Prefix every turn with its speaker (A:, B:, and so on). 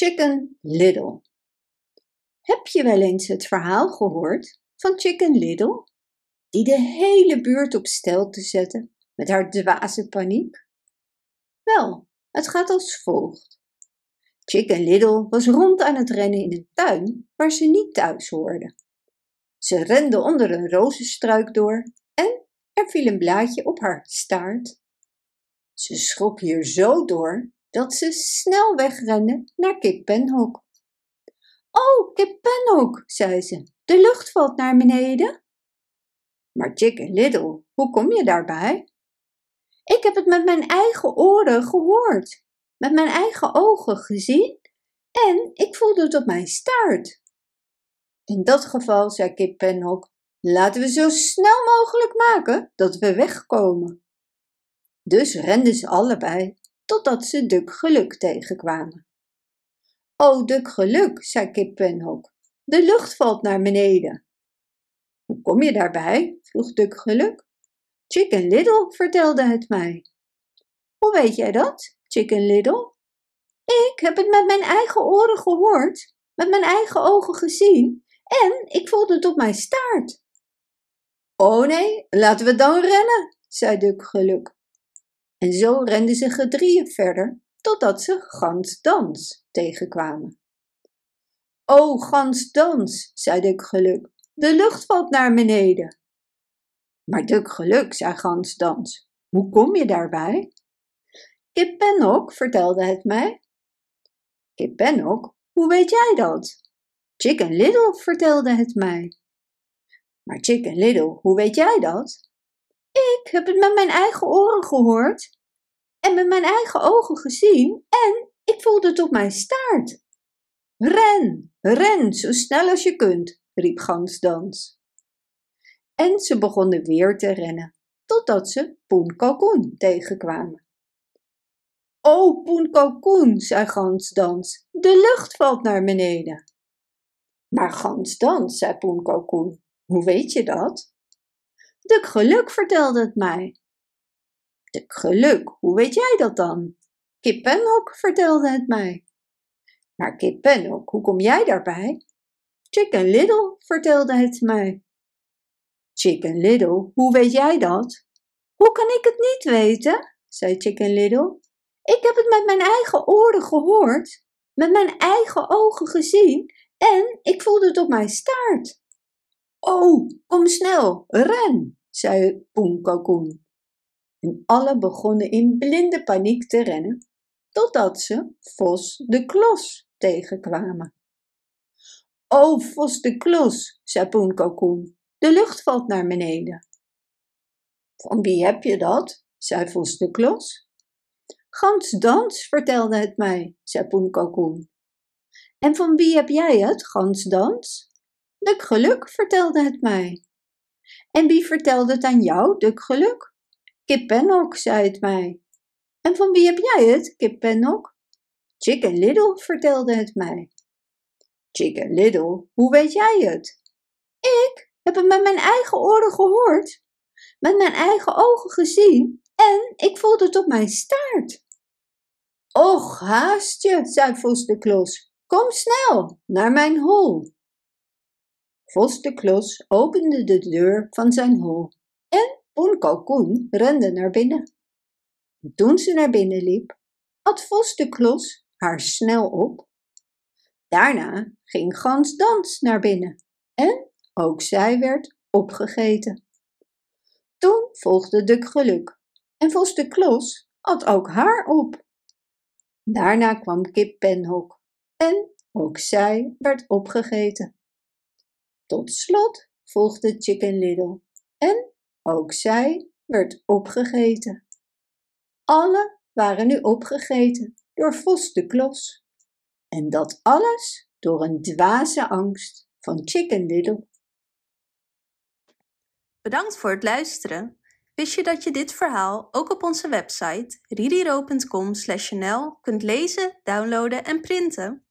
A: Chicken Little. Heb je wel eens het verhaal gehoord van Chicken Little, die de hele buurt op stelte zette met haar dwaze paniek? Wel, het gaat als volgt. Chicken Little was rond aan het rennen in een tuin waar ze niet thuis hoorde. Ze rende onder een rozenstruik door en er viel een blaadje op haar staart. Ze schrok hier zo door dat ze snel wegrende naar Kip Penhok. Oh, Kip Penhok, zei ze, de lucht valt naar beneden. Maar Chicken Little, hoe kom je daarbij? Ik heb het met mijn eigen oren gehoord, met mijn eigen ogen gezien en ik voelde het op mijn staart. In dat geval, zei Kip Penhok, laten we zo snel mogelijk maken dat we wegkomen. Dus renden ze allebei totdat ze Duk Geluk tegenkwamen. O, Duk Geluk, zei Kip Penhok, de lucht valt naar beneden. Hoe kom je daarbij? vroeg Duk Geluk. Chicken Little vertelde het mij. Hoe weet jij dat, Chicken Little? Ik heb het met mijn eigen oren gehoord, met mijn eigen ogen gezien en ik voelde het op mijn staart. Oh nee, laten we dan rennen, zei Duk Geluk. En zo renden ze gedrieën verder, totdat ze Gans Dans tegenkwamen. O, Gans Dans, zei Duk Geluk, de lucht valt naar beneden. Maar Duk Geluk, zei Gans Dans, hoe kom je daarbij? Kip Penhok vertelde het mij. Kip Penhok, hoe weet jij dat? Chicken Little vertelde het mij. Maar Chicken Little, hoe weet jij dat? Ik heb het met mijn eigen oren gehoord en met mijn eigen ogen gezien en ik voelde het op mijn staart. Ren, ren, zo snel als je kunt, riep Gansdans. En ze begonnen weer te rennen, totdat ze Poen Kalkoen tegenkwamen. O, Poen Kalkoen, zei Gansdans, de lucht valt naar beneden. Maar Gansdans, zei Poen Kalkoen, hoe weet je dat? Duk Geluk vertelde het mij. Duk Geluk, hoe weet jij dat dan? Kip Penhok vertelde het mij. Maar Kip Penhok, hoe kom jij daarbij? Chicken Little vertelde het mij. Chicken Little, hoe weet jij dat? Hoe kan ik het niet weten? zei Chicken Little. Ik heb het met mijn eigen oren gehoord, met mijn eigen ogen gezien en ik voelde het op mijn staart. Oh, kom snel, ren, zei Poen Kalkoen. En alle begonnen in blinde paniek te rennen, totdat ze Vos de Klos tegenkwamen. O, Vos de Klos, zei Poen Kalkoen, de lucht valt naar beneden. Van wie heb je dat? zei Vos de Klos. Gans Dans vertelde het mij, zei Poen Kalkoen. En van wie heb jij het, Gans Dans? Duk Geluk vertelde het mij. En wie vertelde het aan jou, Duk Geluk? Kip Pennock zei het mij. En van wie heb jij het, Kip Pennock? Chicken Little vertelde het mij. Chicken Little, hoe weet jij het? Ik heb het met mijn eigen oren gehoord, met mijn eigen ogen gezien en ik voelde het op mijn staart. Och, haast je, zei Vos de Klos. Kom snel naar mijn hol. Vos de Klos opende de deur van zijn hol en Poen Kalkoen rende naar binnen. Toen ze naar binnen liep, at Vos de Klos haar snel op. Daarna ging Gans Dans naar binnen en ook zij werd opgegeten. Toen volgde Duk Geluk en Vos de Klos at ook haar op. Daarna kwam Kip Penhok en ook zij werd opgegeten. Tot slot volgde Chicken Little en ook zij werd opgegeten. Alle waren nu opgegeten door Vos de Klos. En dat alles door een dwaze angst van Chicken Little.
B: Bedankt voor het luisteren. Wist je dat je dit verhaal ook op onze website ririro.com/nl kunt lezen, downloaden en printen?